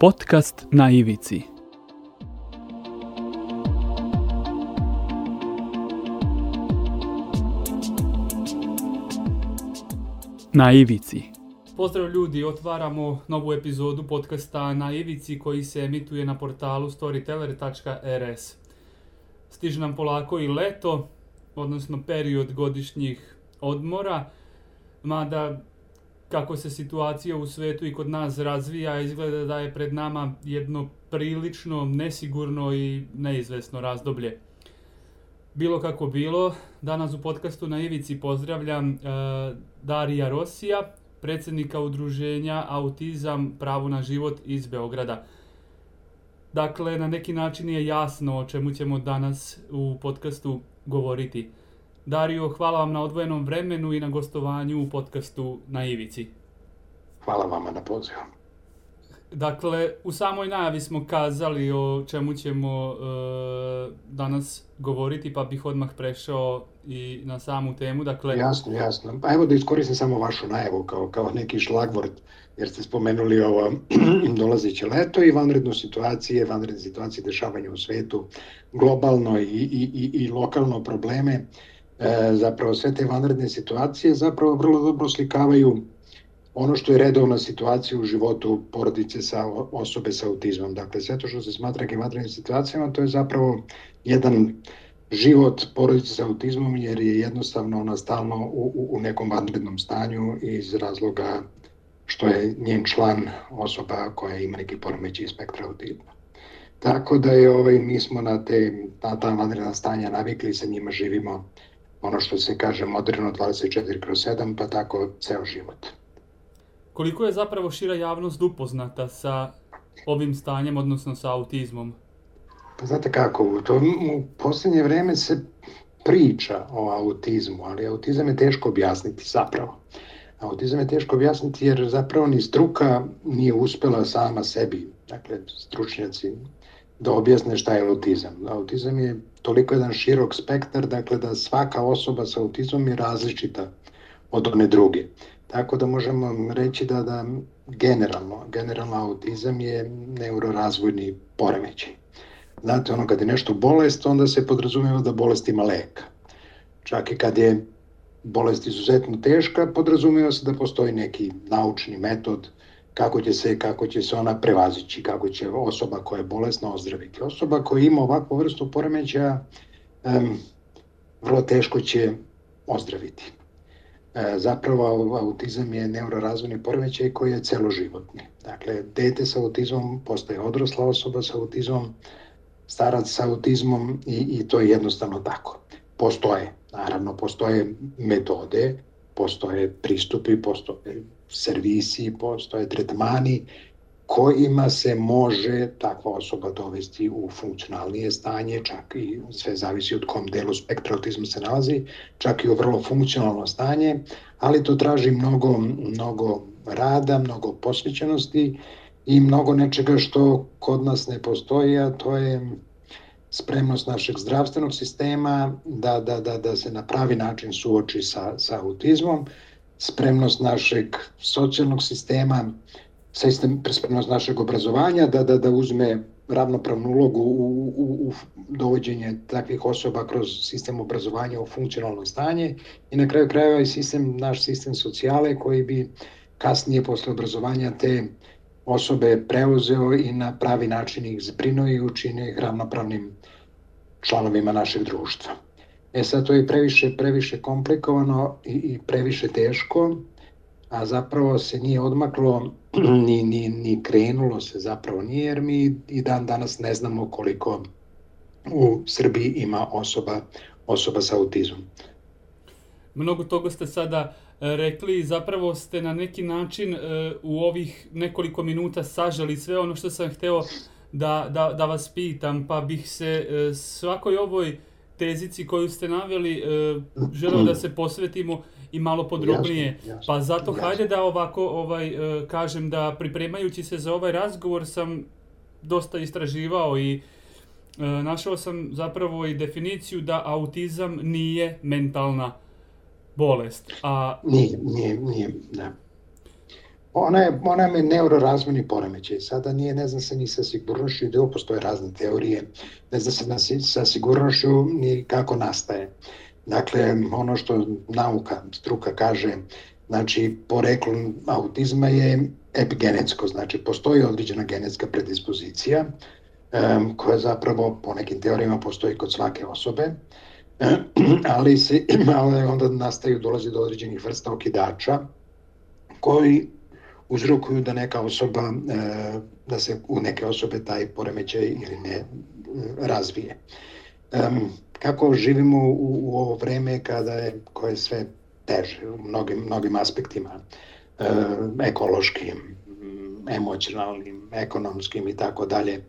Podcast na ivici. Na ivici. Pozdrav ljudi, otvaramo novu epizodu podcasta na ivici koji se emituje na portalu storyteller.rs. Stiže nam polako i leto, odnosno period godišnjih odmora, mada kako se situacija u svetu i kod nas razvija, izgleda da je pred nama jedno prilično nesigurno i neizvesno razdoblje. Bilo kako bilo, danas u podcastu na Ivici pozdravljam e, Darija Rosija, predsjednika udruženja Autizam pravo na život iz Beograda. Dakle, na neki način je jasno o čemu ćemo danas u podcastu govoriti. Dario, hvala vam na odvojenom vremenu i na gostovanju u podcastu na Ivici. Hvala vama na pozivu. Dakle, u samoj najavi smo kazali o čemu ćemo e, danas govoriti, pa bih odmah prešao i na samu temu. Dakle, jasno, jasno. Pa evo da iskoristim samo vašu najavu kao, kao neki šlagvort, jer ste spomenuli ovo dolazeće leto i vanredno situacije, vanredne situacije dešavanja u svetu, globalno i, i, i, i lokalno probleme e, zapravo sve te vanredne situacije zapravo vrlo dobro slikavaju ono što je redovna situacija u životu porodice sa osobe sa autizmom. Dakle, sve to što se smatra vanrednim situacijama, to je zapravo jedan život porodice sa autizmom, jer je jednostavno ona stalno u, u nekom vanrednom stanju iz razloga što je njen član osoba koja ima neki poremećaj spektra autizma. Tako da je ovaj, mi smo na, te, na ta vanredna stanja navikli, sa njima živimo ono što se kaže moderno 24 kroz 7, pa tako ceo život. Koliko je zapravo šira javnost upoznata sa ovim stanjem, odnosno sa autizmom? Pa znate kako, u, to, u poslednje vreme se priča o autizmu, ali autizam je teško objasniti zapravo. Autizam je teško objasniti jer zapravo ni struka nije uspela sama sebi, dakle stručnjaci da objasne šta je autizam. Autizam je toliko jedan širok spektar, dakle da svaka osoba sa autizmom je različita od one druge. Tako da možemo reći da, da generalno, generalno autizam je neurorazvojni poremećaj. Znate, ono kad je nešto bolest, onda se podrazumijeva da bolest ima leka. Čak i kad je bolest izuzetno teška, podrazumijeva se da postoji neki naučni metod kako će se kako će se ona prevazići, kako će osoba koja je bolesna ozdraviti. Osoba koja ima ovakvu vrstu poremećaja um, vrlo teško će ozdraviti. E, zapravo autizam je neurorazvojni poremećaj koji je celoživotni. Dakle, dete sa autizmom postaje odrasla osoba sa autizmom, starac sa autizmom i, i to je jednostavno tako. Postoje, naravno, postoje metode, postoje pristupi, postoje servisi, postoje tretmani kojima se može takva osoba dovesti u funkcionalnije stanje, čak i sve zavisi od kom delu spektra autizma se nalazi, čak i u vrlo funkcionalno stanje, ali to traži mnogo, mnogo rada, mnogo posvećenosti i mnogo nečega što kod nas ne postoji, a to je spremnost našeg zdravstvenog sistema da, da, da, da se na pravi način suoči sa, sa autizmom, spremnost našeg socijalnog sistema, sistem spremnost našeg obrazovanja da, da, da uzme ravnopravnu ulogu u, u, u dovođenje takvih osoba kroz sistem obrazovanja u funkcionalno stanje i na kraju krajeva i sistem, naš sistem socijale koji bi kasnije posle obrazovanja te osobe preuzeo i na pravi način ih zbrinuo i učine ih ravnopravnim članovima našeg društva. E sad to je previše, previše komplikovano i, i previše teško, a zapravo se nije odmaklo ni, ni, ni krenulo se zapravo nije, jer mi i dan danas ne znamo koliko u Srbiji ima osoba, osoba sa autizmom. Mnogo toga ste sada e, rekli, zapravo ste na neki način e, u ovih nekoliko minuta sažali sve ono što sam hteo da, da, da vas pitam, pa bih se e, svakoj ovoj tezici koju ste naveli želeo da se posvetimo i malo podrobnije. Pa zato hajde da ovako ovaj kažem da pripremajući se za ovaj razgovor sam dosta istraživao i našao sam zapravo i definiciju da autizam nije mentalna bolest. A... Nije, nije, nije, da. Ona je, ona je neurorazvojni poremećaj. Sada nije, ne znam se ni sa sigurnošću, i da postoje razne teorije, ne znam se na, sa sigurnošću ni kako nastaje. Dakle, ono što nauka, struka kaže, znači poreklo autizma je epigenetsko, znači postoji određena genetska predispozicija um, koja zapravo po nekim teorijama postoji kod svake osobe, ali, se, ali onda nastaju, dolazi do određenih vrsta okidača koji uzrokuju da neka osoba, e, da se u neke osobe taj poremećaj ili ne razvije. Kako živimo u, u ovo vreme kada je, koje je sve teže u mnogim, mnogim aspektima, e, ekološkim, emocionalnim, ekonomskim i tako dalje.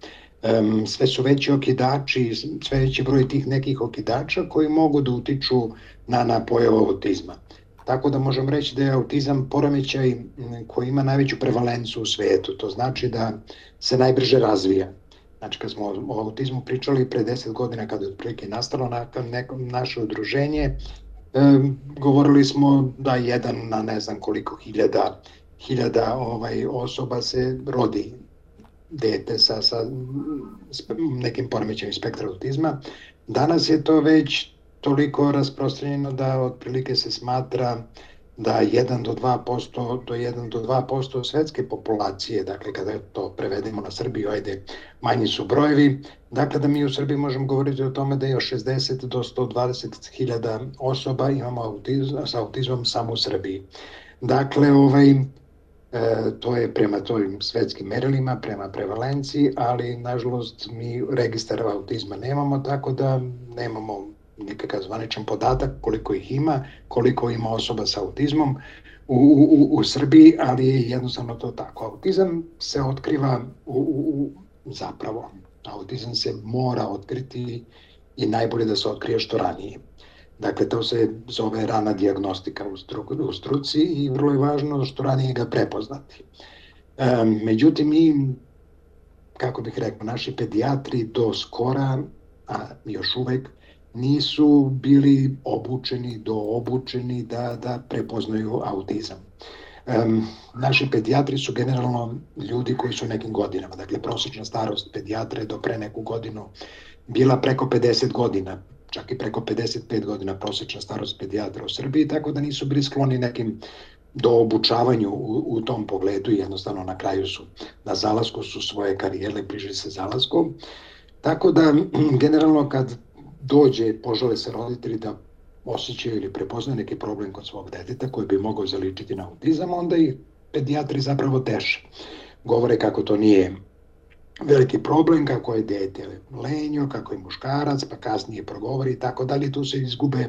Sve su veći okidači, sve veći broj tih nekih okidača koji mogu da utiču na, na pojavu autizma. Tako da možemo reći da je autizam poremećaj koji ima najveću prevalencu u svetu. To znači da se najbrže razvija. Znači, kad smo o autizmu pričali pre 10 godina, kada je otprilike nastalo na, neko, naše udruženje, e, govorili smo da jedan na ne znam koliko hiljada, hiljada ovaj, osoba se rodi dete sa, sa nekim poremećajem spektra autizma. Danas je to već toliko rasprostranjeno da otprilike se smatra da 1 do 2% do 1 do 2% svetske populacije, dakle kada to prevedemo na Srbiju, ajde manji su brojevi, dakle da mi u Srbiji možemo govoriti o tome da je 60 do 120 hiljada osoba imamo autizam, sa autizmom samo u Srbiji. Dakle, ovaj, e, to je prema tojim svetskim merilima, prema prevalenciji, ali nažalost mi registar autizma nemamo, tako da nemamo nekakav zvaničan podatak koliko ih ima, koliko ima osoba sa autizmom u, u, u Srbiji, ali je jednostavno to tako. Autizam se otkriva u, u, u zapravo. Autizam se mora otkriti i najbolje da se otkrije što ranije. Dakle, to se zove rana diagnostika u, stru, u struci i vrlo je važno što ranije ga prepoznati. E, međutim, mi, kako bih rekao, naši pedijatri do skora, a još uvek, nisu bili obučeni, doobučeni da, da prepoznaju autizam. Um, naši pedijatri su generalno ljudi koji su nekim godinama, dakle prosečna starost pedijatra je do pre neku godinu bila preko 50 godina, čak i preko 55 godina prosečna starost pedijatra u Srbiji, tako da nisu bili skloni nekim do obučavanju u, u tom pogledu i jednostavno na kraju su na zalasku su svoje karijere bliže se zalasku. Tako da generalno kad dođe, požele se roditelji da osjećaju ili prepoznaju neki problem kod svog deteta koji bi mogao zaličiti na autizam, onda i pedijatri zapravo teše. Govore kako to nije veliki problem, kako je dete lenjo, kako je muškarac, pa kasnije progovori i tako dalje. Tu se izgube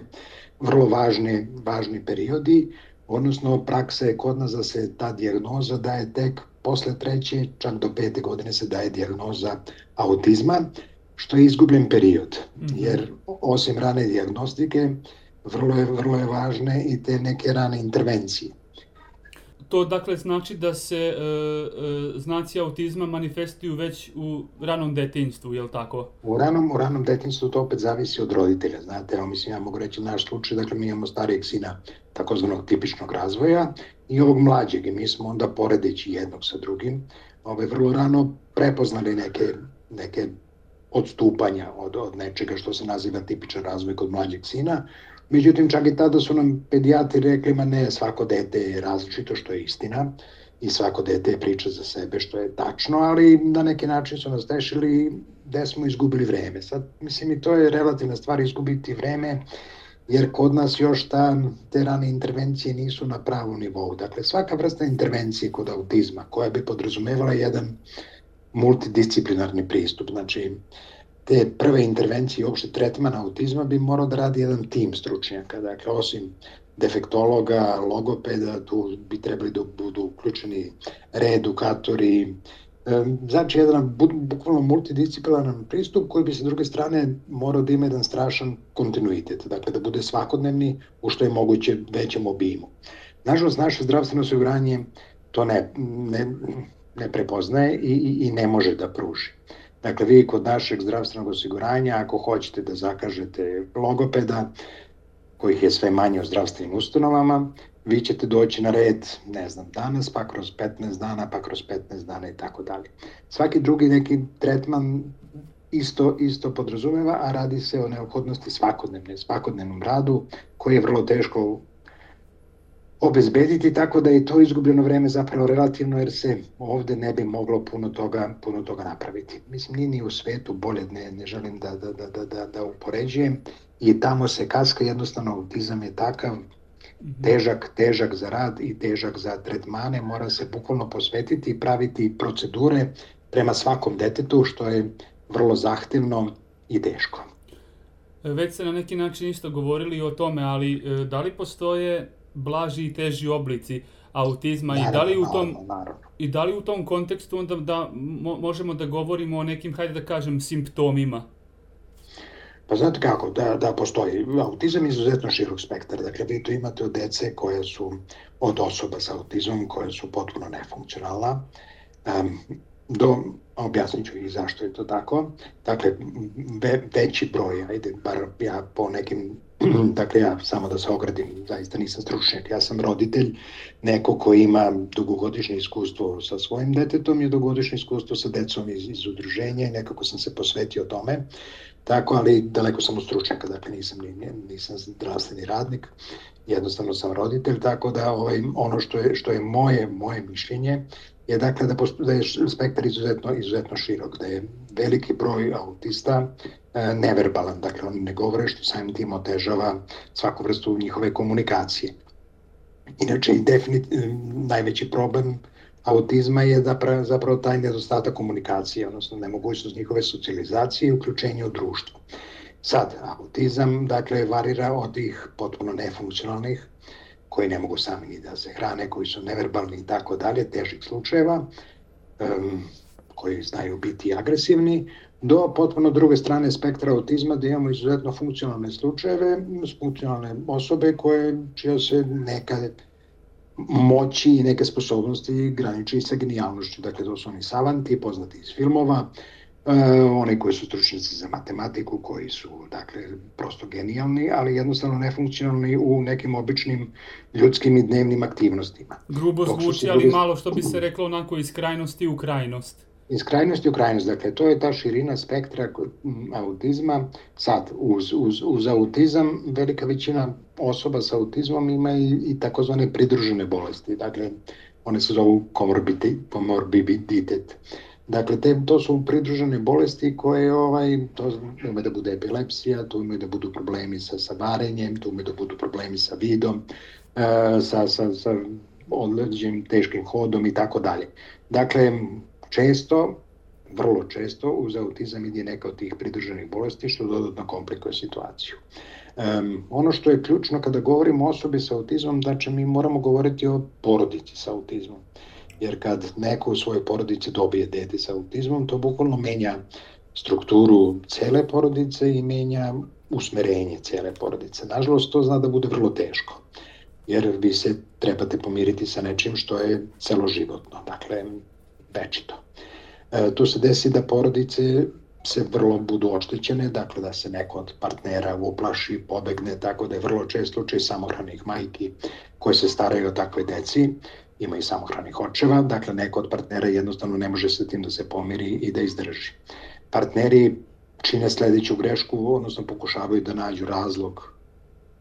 vrlo važni, važni periodi, odnosno praksa je kod nas da se ta dijagnoza daje tek posle treće, čak do pete godine se daje dijagnoza autizma, što je izgubljen period, mhm. jer osim rane diagnostike, vrlo je, vrlo je važne i te neke rane intervencije. To dakle znači da se e, e, znaci autizma manifestuju već u ranom detinjstvu, je li tako? U ranom, u ranom detinjstvu to opet zavisi od roditelja, znate, evo mislim ja mogu reći naš slučaj, dakle mi imamo starijeg sina takozvanog tipičnog razvoja i ovog mlađeg i mi smo onda poredeći jednog sa drugim, ove, vrlo rano prepoznali neke, neke odstupanja od, od nečega što se naziva tipičan razvoj kod mlađeg sina. Međutim, čak i tada su nam pedijatri rekli, ma ne, svako dete je različito, što je istina, i svako dete je priča za sebe, što je tačno, ali na neki način su nas tešili gde smo izgubili vreme. Sad, mislim, i to je relativna stvar izgubiti vreme, jer kod nas još ta, te rane intervencije nisu na pravom nivou. Dakle, svaka vrsta intervencije kod autizma, koja bi podrazumevala jedan multidisciplinarni pristup. Znači, te prve intervencije uopšte tretmana autizma bi morao da radi jedan tim stručnjaka. Dakle, osim defektologa, logopeda, tu bi trebali da budu uključeni reedukatori, Znači, jedan bukvalno multidisciplinaran pristup koji bi sa druge strane morao da ima jedan strašan kontinuitet, dakle da bude svakodnevni u što je moguće većem obimu. Nažalost, naše zdravstveno osiguranje to ne, ne, ne prepoznaje i, i, i ne može da pruži. Dakle, vi kod našeg zdravstvenog osiguranja, ako hoćete da zakažete logopeda, kojih je sve manje u zdravstvenim ustanovama, vi ćete doći na red, ne znam, danas, pa kroz 15 dana, pa kroz 15 dana i tako dalje. Svaki drugi neki tretman isto, isto podrazumeva, a radi se o neophodnosti svakodnevne, svakodnevnom radu, koji je vrlo teško obezbediti, tako da je to izgubljeno vreme zapravo relativno, jer se ovde ne bi moglo puno toga, puno toga napraviti. Mislim, nije ni u svetu bolje, ne, ne želim da, da, da, da, da, da upoređujem, i tamo se kaska, jednostavno autizam je takav, mhm. težak, težak za rad i težak za tretmane, mora se bukvalno posvetiti i praviti procedure prema svakom detetu, što je vrlo zahtevno i teško. Već se na neki način isto govorili o tome, ali e, da li postoje blaži i teži oblici autizma naravno, i da li u tom naravno. i da li u tom kontekstu onda da mo, možemo da govorimo o nekim hajde da kažem simptomima Pa znate kako, da, da postoji. Autizam je izuzetno širok spektar. Dakle, vi tu imate od dece koje su od osoba sa autizmom koje su potpuno nefunkcionalna, um, do, objasnit ću i zašto je to tako. Dakle, ve, veći broj, ajde, bar ja po nekim dakle ja samo da se ogradim, zaista nisam stručnjak, ja sam roditelj, neko ko ima dugogodišnje iskustvo sa svojim detetom i dugogodišnje iskustvo sa decom iz, iz udruženja i nekako sam se posvetio tome, tako, ali daleko sam u stručnjaka, dakle nisam, nisam zdravstveni radnik, jednostavno sam roditelj, tako da ovaj, ono što je, što je moje, moje mišljenje je dakle da, posto, da je spektar izuzetno, izuzetno širok, da je veliki broj autista e, neverbalan, dakle oni ne govore što samim tim otežava svaku vrstu njihove komunikacije. Inače, definit, najveći problem autizma je zapravo, zapravo taj nedostatak komunikacije, odnosno nemogućnost njihove socijalizacije i uključenja u društvo. Sad, autizam, dakle, varira od tih potpuno nefunkcionalnih koji ne mogu sami ni da se hrane, koji su neverbalni i tako dalje, težih slučajeva, um, koji znaju biti agresivni, do potpuno druge strane spektra autizma da imamo izuzetno funkcionalne slučajeve, funkcionalne osobe koje, čija se neka moći i neke sposobnosti graniči sa genijalnošću. Dakle, to su oni savanti, poznati iz filmova, e, oni koji su stručnici za matematiku, koji su, dakle, prosto genijalni, ali jednostavno nefunkcionalni u nekim običnim ljudskim i dnevnim aktivnostima. Grubo zvuči, ali malo što bi se reklo onako iz krajnosti u krajnost. Iz krajnosti u krajnost, dakle, to je ta širina spektra autizma. Sad, uz, uz, uz autizam, velika većina osoba sa autizmom ima i, i takozvane pridružene bolesti, dakle, one se zovu komorbiditet. Dakle, te, to su pridružene bolesti koje, ovaj, to ume da bude epilepsija, to ume da budu problemi sa, sa varenjem, to ume da budu problemi sa vidom, e, sa, sa, sa odleđenim teškim hodom i tako dalje. Dakle, često, vrlo često, uz autizam ide neka od tih pridruženih bolesti što dodatno komplikuje situaciju. Um, ono što je ključno kada govorimo o osobi sa autizmom, znači mi moramo govoriti o porodici sa autizmom. Jer kad neko u svojoj porodici dobije dete sa autizmom, to bukvalno menja strukturu cele porodice i menja usmerenje cele porodice. Nažalost, to zna da bude vrlo teško, jer vi se trebate pomiriti sa nečim što je celoživotno. Dakle, večito. E, tu se desi da porodice se vrlo budu oštećene, dakle da se neko od partnera uplaši, pobegne, tako da je vrlo čest slučaj samohranih majki koje se staraju o takvoj deci, ima i samohranih očeva, dakle neko od partnera jednostavno ne može sa tim da se pomiri i da izdrži. Partneri čine sledeću grešku, odnosno pokušavaju da nađu razlog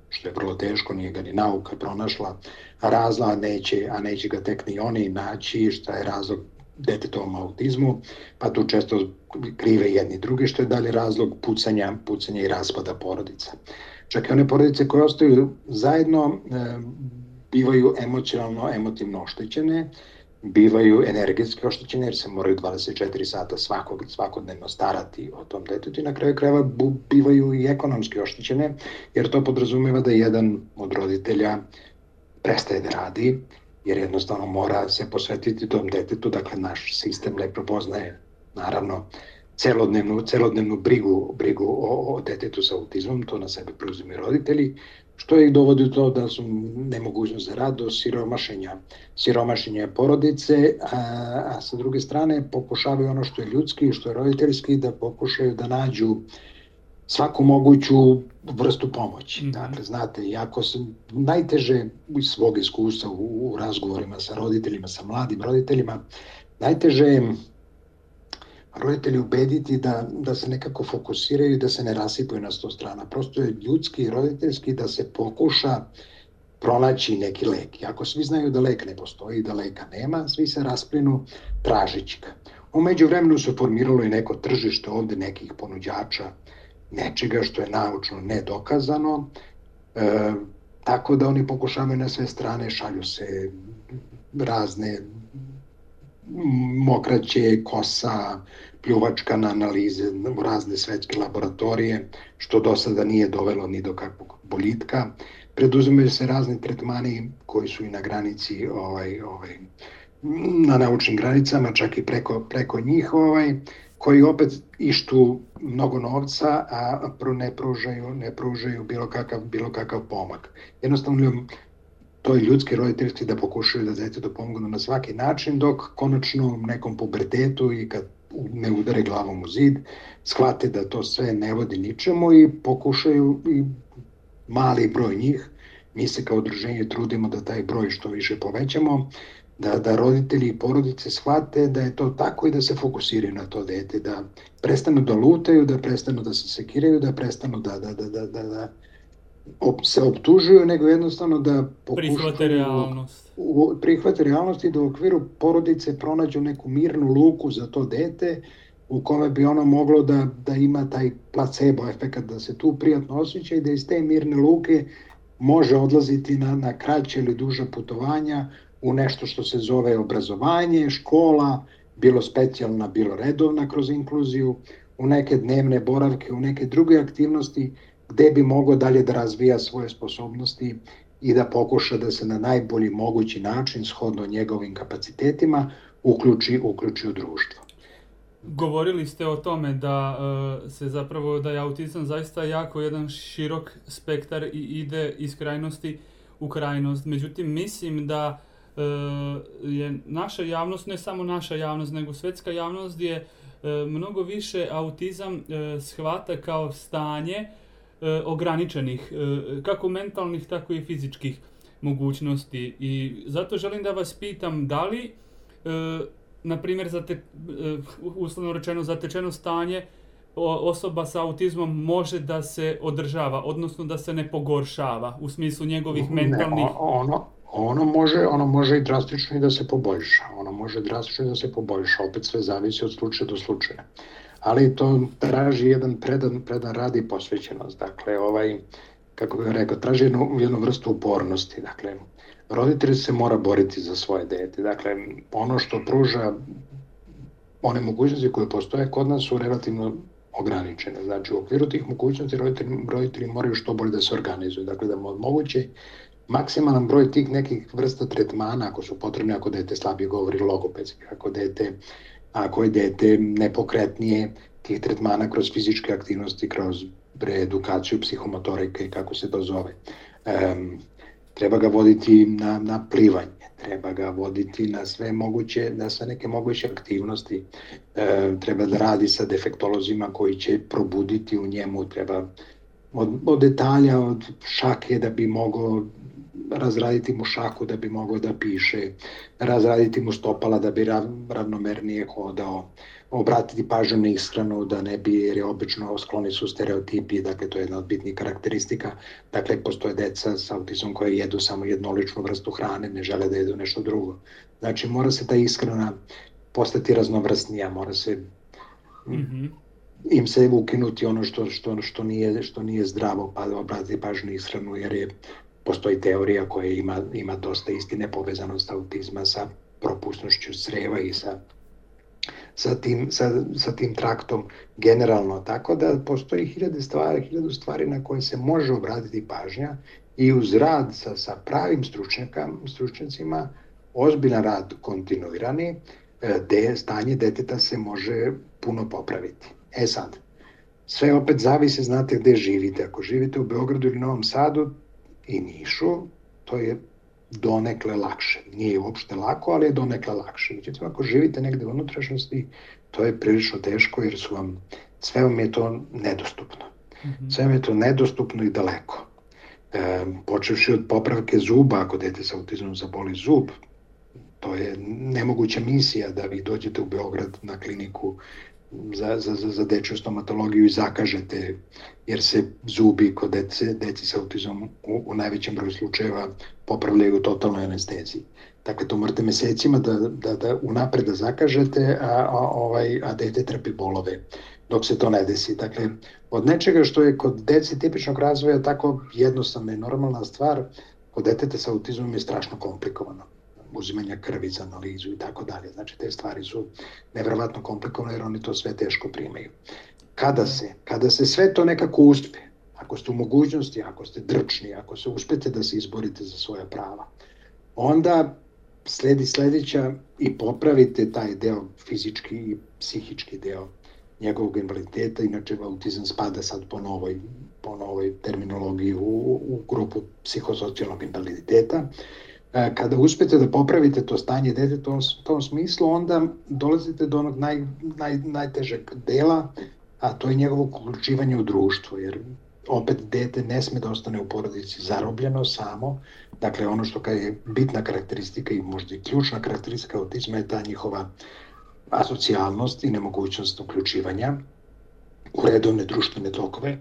što je vrlo teško, nije ga ni nauka pronašla, razla neće, a neće ga tek ni oni naći, šta je razlog detetovom autizmu, pa tu često krive jedni drugi, što je dalje razlog pucanja, pucanja i raspada porodica. Čak i one porodice koje ostaju zajedno e, bivaju emocionalno, emotivno oštećene, bivaju energetski oštećene jer se moraju 24 sata svakog, svakodnevno starati o tom detetu i na kraju krajeva bivaju i ekonomski oštećene jer to podrazumeva da jedan od roditelja prestaje da radi jer jednostavno mora se posvetiti tom detetu, dakle naš sistem ne prepoznaje naravno celodnevnu, celodnevnu brigu, brigu o, o detetu sa autizmom, to na sebe preuzimaju roditelji, što ih dovodi do to da su nemogućnost za rad do siromašenja, siromašenja porodice, a, a sa druge strane pokušavaju ono što je ljudski i što je roditeljski, da pokušaju da nađu svaku moguću vrstu pomoći. Mm -hmm. Dakle, znate, jako sam najteže iz svog iskustva u, u razgovorima sa roditeljima, sa mladim roditeljima, najteže je roditelji ubediti da, da se nekako fokusiraju i da se ne rasipaju na sto strana. Prosto je ljudski i roditeljski da se pokuša pronaći neki lek. I ako svi znaju da lek ne postoji, da leka nema, svi se rasplinu tražići ga. Umeđu vremenu se formiralo i neko tržište ovde nekih ponuđača nečega što je naučno nedokazano, e, tako da oni pokušavaju na sve strane, šalju se razne mokraće, kosa, pljuvačka na analize u razne svetske laboratorije, što do sada nije dovelo ni do kakvog boljitka. Preduzimaju se razni tretmani koji su i na granici ovaj, ovaj, na naučnim granicama, čak i preko, preko njih, ovaj, koji opet ištu mnogo novca, a ne pružaju, ne pružaju bilo kakav, bilo kakav pomak. Jednostavno, to je ljudski roditeljski da pokušaju da detetu pomognu na svaki način, dok konačno nekom pubertetu i kad ne udare glavom u zid, shvate da to sve ne vodi ničemu i pokušaju i mali broj njih, mi se kao udruženje trudimo da taj broj što više povećamo, da, da roditelji i porodice shvate da je to tako i da se fokusiraju na to dete, da prestanu da lutaju, da prestanu da se sekiraju, da prestanu da, da, da, da, da, da op, se optužuju, nego jednostavno da pokušaju... Prihvate realnost. U, prihvate realnost i da u okviru porodice pronađu neku mirnu luku za to dete, u kome bi ono moglo da, da ima taj placebo efekt, da se tu prijatno osjeća i da iz te mirne luke može odlaziti na, na kraće ili duže putovanja, u nešto što se zove obrazovanje, škola, bilo specijalna, bilo redovna kroz inkluziju, u neke dnevne boravke, u neke druge aktivnosti gde bi mogao dalje da razvija svoje sposobnosti i da pokuša da se na najbolji mogući način, shodno njegovim kapacitetima, uključi, uključi u društvo. Govorili ste o tome da uh, se zapravo da je autizam zaista jako jedan širok spektar i ide iz krajnosti u krajnost. Međutim, mislim da E, je naša javnost, ne samo naša javnost, nego svetska javnost je e, mnogo više autizam e, shvata kao stanje ograničenih, kako mentalnih, tako i fizičkih mogućnosti. I zato želim da vas pitam, da li, na primjer, zate, uslovno rečeno, zatečeno stanje osoba sa autizmom može da se održava, odnosno da se ne pogoršava u smislu njegovih mentalnih... Ne, ono, ono može, ono može i drastično i da se poboljša. Ono može drastično i da se poboljša. Opet sve zavisi od slučaja do slučaja. Ali to traži jedan predan, predan rad i posvećenost. Dakle, ovaj, kako bih rekao, traži jednu, jednu vrstu upornosti. Dakle, roditelj se mora boriti za svoje dete. Dakle, ono što pruža one mogućnosti koje postoje kod nas su relativno ograničene. Znači, u okviru tih mogućnosti roditelji, roditelji moraju što bolje da se organizuju. Dakle, da moguće maksimalan broj tih nekih vrsta tretmana, ako su potrebne, ako dete slabije govori logopedski, ako dete, ako je dete nepokretnije, tih tretmana kroz fizičke aktivnosti, kroz reedukaciju psihomotorike, kako se to zove. Um, treba ga voditi na, na plivanje, treba ga voditi na sve moguće, na sve neke moguće aktivnosti, e, treba da radi sa defektolozima koji će probuditi u njemu, treba od, od detalja, od šake da bi mogao razraditi mu šaku da bi mogao da piše, razraditi mu stopala da bi ravnomernije hodao, obratiti pažnju na ishranu da ne bi, jer je obično skloni su stereotipi, dakle to je jedna od bitnih karakteristika, dakle postoje deca sa autizmom koje jedu samo jednoličnu vrstu hrane, ne žele da jedu nešto drugo. Znači mora se ta ishrana postati raznovrstnija, mora se mm -hmm im se ukinuti ono što, što, što, nije, što nije zdravo, pa obratiti pažnju ishranu, jer je postoji teorija koja ima, ima dosta istine povezanost autizma sa propusnošću sreva i sa sa tim, sa, sa tim traktom generalno, tako da postoji hiljade stvari, hiljadu stvari na koje se može obratiti pažnja i uz rad sa, sa pravim stručnjacima, ozbiljan rad kontinuirani, e, de, stanje deteta se može puno popraviti. E sad, sve opet zavise, znate gde živite. Ako živite u Beogradu ili Novom Sadu, i Nišu, to je donekle lakše. Nije uopšte lako, ali je donekle lakše. Međutim, ako živite negde u unutrašnjosti, to je prilično teško jer su vam, sve vam je to nedostupno. -hmm. Sve je to nedostupno i daleko. E, počevši od popravke zuba, ako dete sa autizmom zaboli zub, to je nemoguća misija da vi dođete u Beograd na kliniku za, za, za, za dečju stomatologiju i zakažete, jer se zubi kod dece, deci sa autizmom u, u najvećem broju slučajeva popravljaju u totalnoj anesteziji. Dakle, to morate mesecima da, da, da unapred da zakažete, a, a, ovaj, a dete trpi bolove dok se to ne desi. Dakle, od nečega što je kod dece tipičnog razvoja tako jednostavna i normalna stvar, kod deteta sa autizmom je strašno komplikovano uzimanja krvi za analizu i tako dalje. Znači, te stvari su nevrovatno komplikovane jer oni to sve teško primaju. Kada se, kada se sve to nekako uspe, ako ste u mogućnosti, ako ste drčni, ako se uspete da se izborite za svoja prava, onda sledi sledeća i popravite taj deo fizički i psihički deo njegovog invaliditeta, inače autizam spada sad po novoj, po novoj terminologiji u, u grupu psihosocijalnog invaliditeta. E, kada uspete da popravite to stanje deteta u tom smislu, onda dolazite do onog naj, naj, najtežeg dela, a to je njegovo uključivanje u društvo, jer opet dete ne sme da ostane u porodici zarobljeno samo, dakle ono što je bitna karakteristika i možda i ključna karakteristika autizma je ta njihova asocijalnost i nemogućnost uključivanja u redovne društvene tokove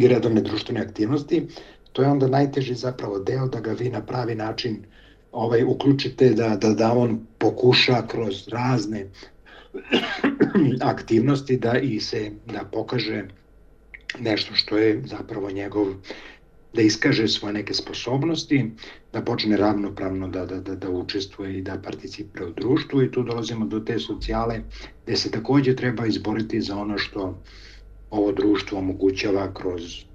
i redovne društvene aktivnosti, to je onda najteži zapravo deo da ga vi na pravi način ovaj uključite da, da, da on pokuša kroz razne aktivnosti da i se da pokaže nešto što je zapravo njegov da iskaže svoje neke sposobnosti, da počne ravnopravno da, da, da, da učestvuje i da participira u društvu i tu dolazimo do te socijale gde se takođe treba izboriti za ono što ovo društvo omogućava kroz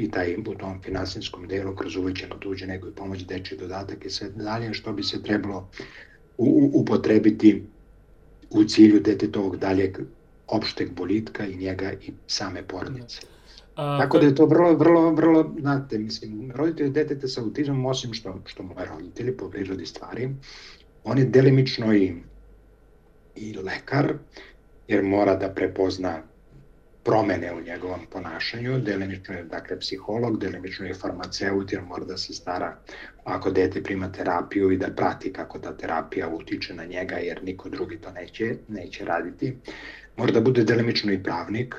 i taj u tom finansijskom delu kroz uvećeno tuđe nego i pomoć deči dodatak i sve dalje što bi se trebalo u, upotrebiti u cilju detetovog daljeg opšteg bolitka i njega i same porodice. A, Tako da je to vrlo, vrlo, vrlo, znate, mislim, roditelj deteta sa autizmom, osim što, što moje roditelji po prirodi stvari, on je delimično i, i lekar, jer mora da prepozna promene u njegovom ponašanju, delimično je dakle psiholog, delimično je farmaceut jer mora da se stara ako dete prima terapiju i da prati kako ta terapija utiče na njega jer niko drugi to neće, neće raditi. Mora da bude delimično i pravnik,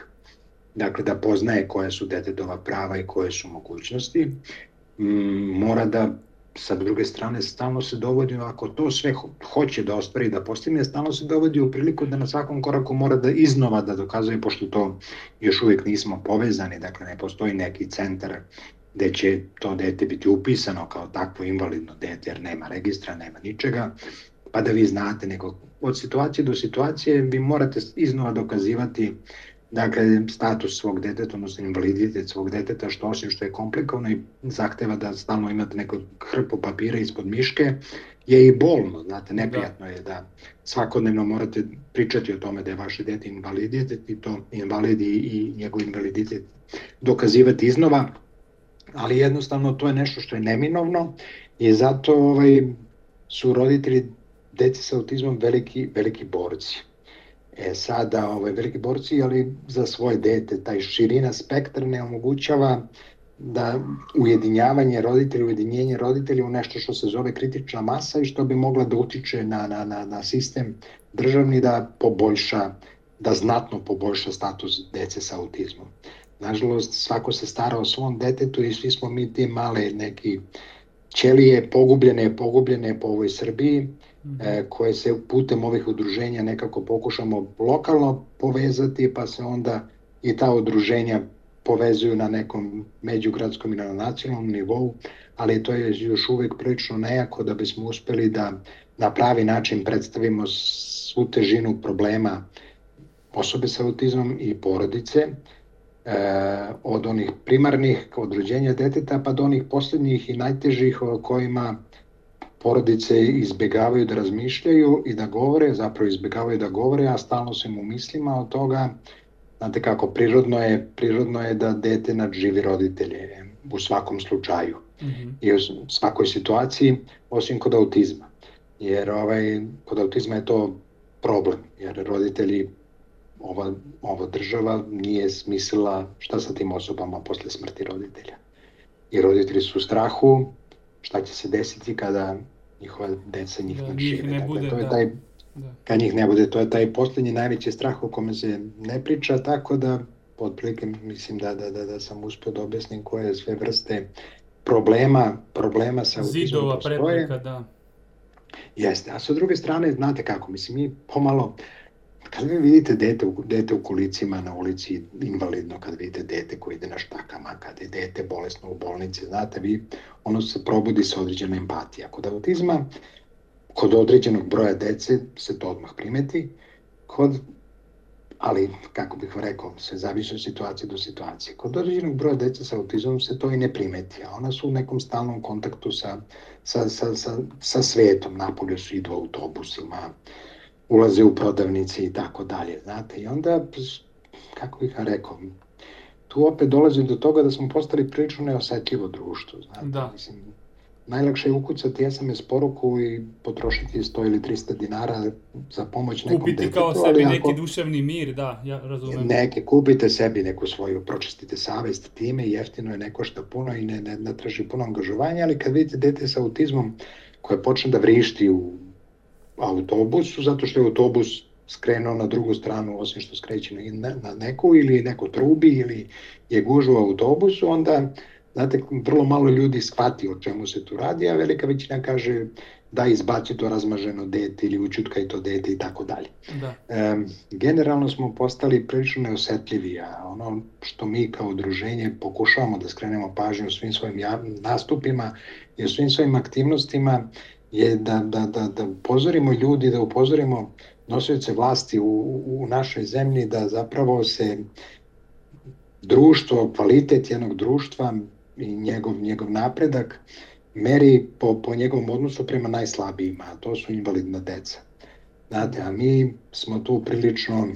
dakle da poznaje koje su detetova prava i koje su mogućnosti, mora da sa druge strane stalno se dovodi, ako to sve hoće da ostvari da postigne, stalno se dovodi u priliku da na svakom koraku mora da iznova da dokazuje, pošto to još uvijek nismo povezani, dakle ne postoji neki centar gde će to dete biti upisano kao takvo invalidno dete, jer nema registra, nema ničega, pa da vi znate, nego od situacije do situacije vi morate iznova dokazivati dakle, status svog deteta, odnosno invaliditet svog deteta, što osim što je komplikovano i zahteva da stalno imate neko hrpu papira ispod miške, je i bolno, znate, neprijatno da. je da svakodnevno morate pričati o tome da je vaše dete invaliditet i to invalidi i njegov invaliditet dokazivati iznova, ali jednostavno to je nešto što je neminovno i zato ovaj, su roditelji deci sa autizmom veliki, veliki borci E sada, ovaj, veliki borci, ali za svoje dete, taj širina spektra ne omogućava da ujedinjavanje roditelja, ujedinjenje roditelja u nešto što se zove kritična masa i što bi mogla da utiče na, na, na, na sistem državni da poboljša, da znatno poboljša status dece sa autizmom. Nažalost, svako se stara o svom detetu i svi smo mi ti male neki ćelije pogubljene, pogubljene po ovoj Srbiji koje se putem ovih udruženja nekako pokušamo lokalno povezati, pa se onda i ta udruženja povezuju na nekom međugradskom i na nacionalnom nivou, ali to je još uvek prilično nejako da bismo uspeli da na pravi način predstavimo svu težinu problema osobe sa autizmom i porodice, e, od onih primarnih od rođenja deteta pa do onih poslednjih i najtežih o kojima porodice izbegavaju da razmišljaju i da govore, zapravo izbegavaju da govore, a stalno su im u mislima od toga, znate kako, prirodno je, prirodno je da dete nadživi roditelje u svakom slučaju mm -hmm. i u svakoj situaciji, osim kod autizma. Jer ovaj, kod autizma je to problem, jer roditelji ova, ova država nije smislila šta sa tim osobama posle smrti roditelja. I roditelji su u strahu šta će se desiti kada njihova deca njih Da, ne njih žive. ne Dakle, bude, to je da. taj, Da. kad njih ne bude, to je taj poslednji najveći strah o kome se ne priča, tako da otprilike mislim da, da, da, da sam uspio da objasnim koje sve vrste problema, problema sa autizmom Zidova, prepreka, da. Jeste, a sa druge strane, znate kako, mislim, mi pomalo, kad vi vidite dete, dete u kolicima na ulici invalidno, kad vidite dete koji ide na štakama, kad je dete bolesno u bolnici, znate, vi, ono se probudi sa određena empatija. Kod autizma, kod određenog broja dece se to odmah primeti, kod ali, kako bih rekao, se zavisi od situacije do situacije. Kod određenog broja dece sa autizmom se to i ne primeti, a ona su u nekom stalnom kontaktu sa, sa, sa, sa, sa svetom, napolje su idu autobusima, ulaze u prodavnice i tako dalje, znate, i onda, kako bih vam rekao, tu opet dolazi do toga da smo postali prilično neosetljivo društvo, znate, Da. mislim, najlakše je ukucati SMS poruku i potrošiti 100 ili 300 dinara za pomoć nekom Kupiti detetu, kao ali sebi ako- neki duševni mir, da, ja razumem. Neke, kupite sebi neku svoju, pročistite savest time, jeftino je, ne košta puno i ne, ne, ne traži puno angažovanja, ali kad vidite dete sa autizmom koje počne da vrišti u autobusu, zato što je autobus skrenuo na drugu stranu, osim što skreće na, na neku ili neko trubi ili je gužva u autobusu, onda znate, vrlo malo ljudi shvati o čemu se tu radi, a velika većina kaže da izbaci to razmaženo dete ili učutkaj to dete i tako dalje. Da. E, generalno smo postali prilično neosetljivi, a ono što mi kao udruženje pokušavamo da skrenemo pažnju u svim svojim nastupima i u svim svojim aktivnostima je da, da, da, da upozorimo ljudi, da upozorimo nosioce vlasti u, u našoj zemlji da zapravo se društvo, kvalitet jednog društva i njegov, njegov napredak meri po, po njegovom odnosu prema najslabijima, a to su invalidna deca. Znate, a mi smo tu prilično,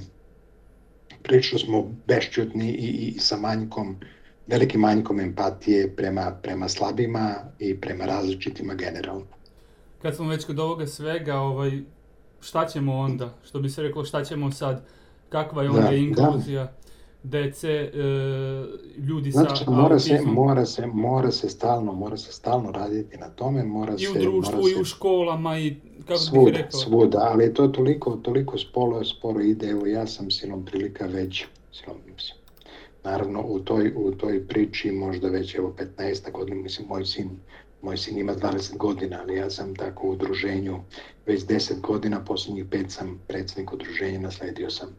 prilično smo bešćutni i, i sa manjkom, velikim manjkom empatije prema, prema slabima i prema različitima generalno. Kad smo već kod ovoga svega, ovaj, šta ćemo onda? Što bi se reklo, šta ćemo sad? Kakva je onda Da, da. inkluzija dece, e, ljudi Znači, sa mora se, autizmom? mora se, mora se stalno, mora se stalno raditi na tome, mora I u se, društvu, mora i se u školama, i kako bih svuda, rekao. svuda, ali to toliko, toliko spolo, sporo ide, evo ja sam silom prilika već, silom, mislim, naravno u toj, u toj priči možda već evo 15 godina, mislim moj sin, moj sin ima 20 godina, ali ja sam tako u udruženju već 10 godina, poslednjih pet sam predsednik udruženja, nasledio sam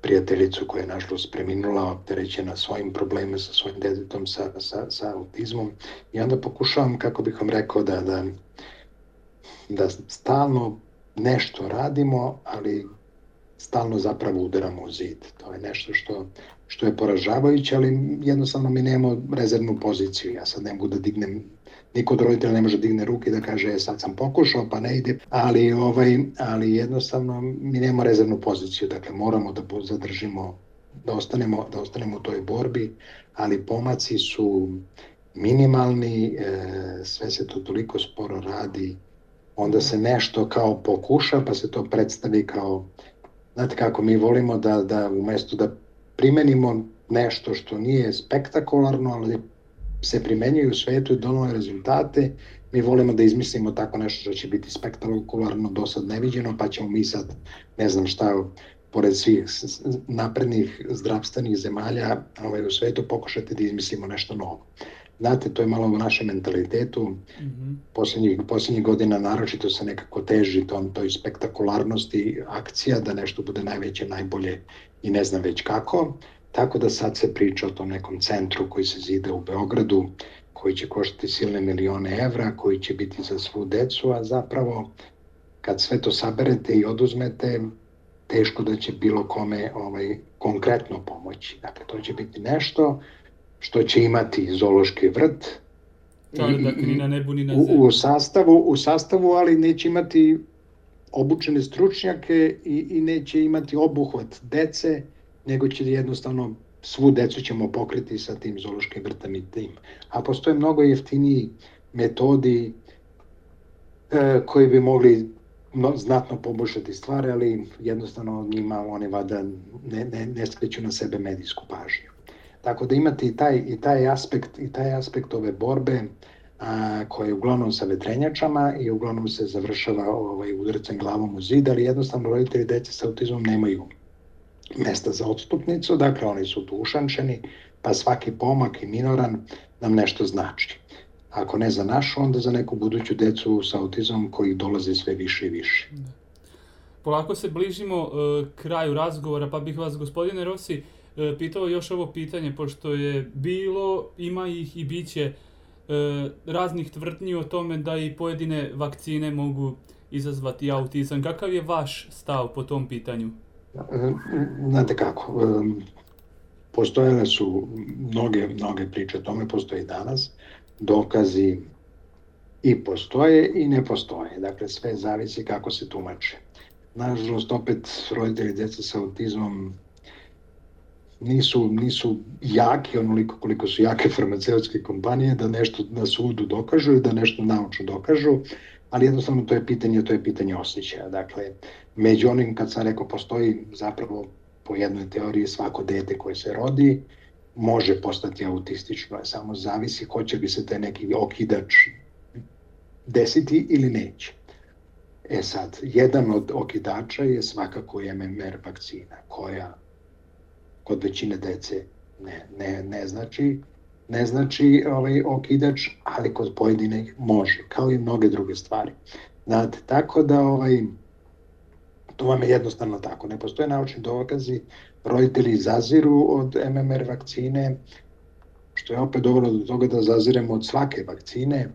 prijateljicu koja je nažalost preminula, opterećena svojim problemima sa svojim detetom sa, sa, sa autizmom i onda pokušavam, kako bih vam rekao, da, da, da stalno nešto radimo, ali stalno zapravo udaramo u zid. To je nešto što, što je poražavajuće, ali jednostavno mi nemamo rezervnu poziciju. Ja sad ne mogu da dignem niko od roditelja ne može da digne ruke da kaže e, sad sam pokušao pa ne ide, ali, ovaj, ali jednostavno mi nemamo rezervnu poziciju, dakle moramo da zadržimo, da ostanemo, da ostanemo u toj borbi, ali pomaci su minimalni, e, sve se to toliko sporo radi, onda se nešto kao pokuša pa se to predstavi kao, znate kako mi volimo da, da umesto da primenimo nešto što nije spektakularno, ali se primenjuje u svetu i donove rezultate, mi volimo da izmislimo tako nešto što će biti spektakularno, do sad neviđeno, pa ćemo mi sad, ne znam šta, pored svih naprednih zdravstvenih zemalja ovaj, u svetu pokušati da izmislimo nešto novo. Znate, to je malo u našem mentalitetu, Mhm. poslednjih, poslednjih godina naročito se nekako teži tom, toj spektakularnosti akcija, da nešto bude najveće, najbolje i ne znam već kako. Tako da sad se priča o tom nekom centru koji se zide u Beogradu, koji će koštati silne milione evra, koji će biti za svu decu, a zapravo kad sve to saberete i oduzmete, teško da će bilo kome ovaj, konkretno pomoći. Dakle, to će biti nešto što će imati zoološki vrt, Čardak ni na nebu, ni na u, zemlji. u sastavu, u sastavu, ali neće imati obučene stručnjake i, i neće imati obuhvat dece, nego će jednostavno svu decu ćemo pokriti sa tim zoološkim vrtom i tim. A postoje mnogo jeftiniji metodi e, koji bi mogli no, znatno poboljšati stvari, ali jednostavno njima oni vada ne, ne, ne skreću na sebe medijsku pažnju. Tako da imate i taj, i taj aspekt i taj aspekt ove borbe a, koja je uglavnom sa vetrenjačama i uglavnom se završava ovaj, udrcem glavom u zid, ali jednostavno roditelji dece sa autizmom nemaju mesta za odstupnicu, dakle oni su tu ušančeni, pa svaki pomak i minoran nam nešto znači. Ako ne za našu, onda za neku buduću decu sa autizmom koji dolaze sve više i više. Polako se bližimo uh, kraju razgovora, pa bih vas, gospodine Rossi, uh, pitao još ovo pitanje, pošto je bilo, ima ih i bit će uh, raznih tvrdnji o tome da i pojedine vakcine mogu izazvati autizam. Kakav je vaš stav po tom pitanju? Znate kako, postojale su mnoge, mnoge priče o tome, postoje i danas dokazi i postoje i ne postoje. Dakle, sve zavisi kako se tumače. Nažalost, opet roditelji djeca sa autizmom nisu, nisu jaki onoliko koliko su jake farmaceutske kompanije da nešto na sudu dokažu i da nešto naučno dokažu, ali jednostavno to je pitanje, to je pitanje osjećaja. Dakle, među onim, kad sam rekao, postoji zapravo po jednoj teoriji svako dete koje se rodi, može postati autistično, samo zavisi hoće bi se taj neki okidač desiti ili neće. E sad, jedan od okidača je svakako MMR vakcina, koja kod većine dece ne, ne, ne znači ne znači ovaj okidač, ali kod pojedinih može, kao i mnoge druge stvari. Znate, tako da ovaj, to vam je jednostavno tako. Ne postoje naučni dokazi roditelji zaziru od MMR vakcine, što je opet dobro do toga da zaziremo od svake vakcine,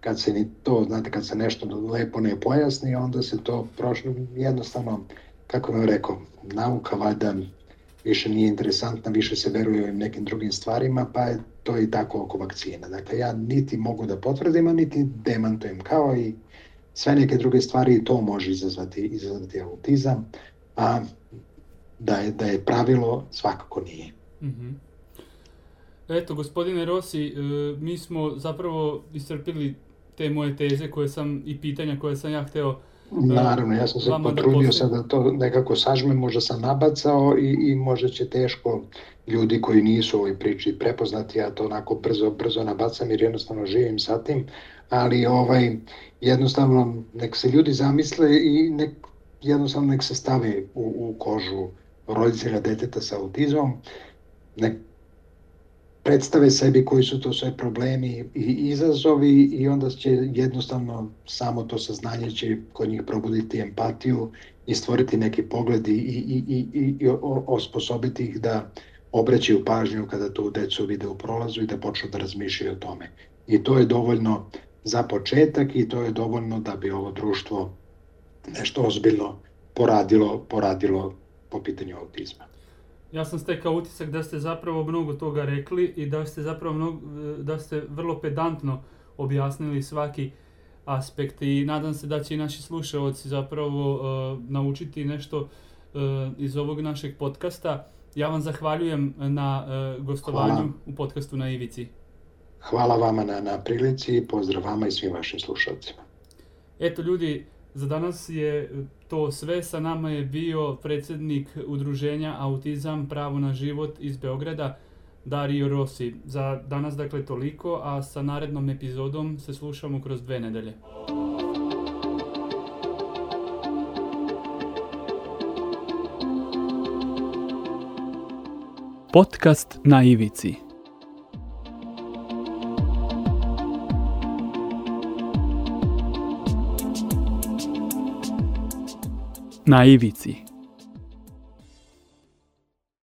kad se ni to, znate, kad se nešto lepo ne pojasni, onda se to prošlo jednostavno, kako vam rekao, nauka valjda više nije interesantna, više se veruje u nekim drugim stvarima, pa je to i tako oko vakcina. Dakle, ja niti mogu da potvrdim, a niti demantujem, kao i sve neke druge stvari, to može izazvati, izazvati autizam, a da je, da je pravilo, svakako nije. Mm -hmm. Eto, gospodine Rossi, e, mi smo zapravo iscrpili te moje teze koje sam i pitanja koje sam ja hteo e, Naravno, ja sam se da potrudio da sad da to nekako sažmem, možda sam nabacao i, i možda će teško ljudi koji nisu u ovoj priči prepoznati, ja to onako brzo, brzo nabacam jer jednostavno živim sa tim, ali ovaj, jednostavno nek se ljudi zamisle i nek, jednostavno nek se stave u, u kožu roditelja deteta sa autizmom, ne predstave sebi koji su to sve problemi i izazovi i onda će jednostavno samo to saznanje će kod njih probuditi empatiju i stvoriti neki pogled i, i, i, i, i osposobiti ih da obraćaju pažnju kada tu decu vide u prolazu i da počnu da razmišljaju o tome. I to je dovoljno za početak i to je dovoljno da bi ovo društvo nešto ozbiljno poradilo, poradilo po pitanju autizma. Ja sam stekao utisak da ste zapravo mnogo toga rekli i da ste zapravo mnogo, da ste vrlo pedantno objasnili svaki aspekt i nadam se da će i naši slušalci zapravo uh, naučiti nešto uh, iz ovog našeg podcasta. Ja vam zahvaljujem na uh, gostovanju Hvala. u podcastu na Ivici. Hvala vama na, na prilici i pozdrav vama i svim vašim slušalcima. Eto ljudi, za danas je to sve. Sa nama je bio predsednik udruženja Autizam pravo na život iz Beograda, Dario Rossi. Za danas dakle toliko, a sa narednom epizodom se slušamo kroz dve nedelje. Podcast na ivici. Na ivici.